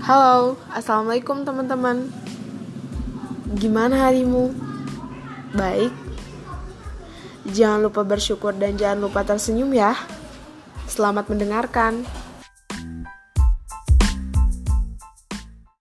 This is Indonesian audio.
Halo, assalamualaikum teman-teman. Gimana harimu? Baik. Jangan lupa bersyukur dan jangan lupa tersenyum ya. Selamat mendengarkan.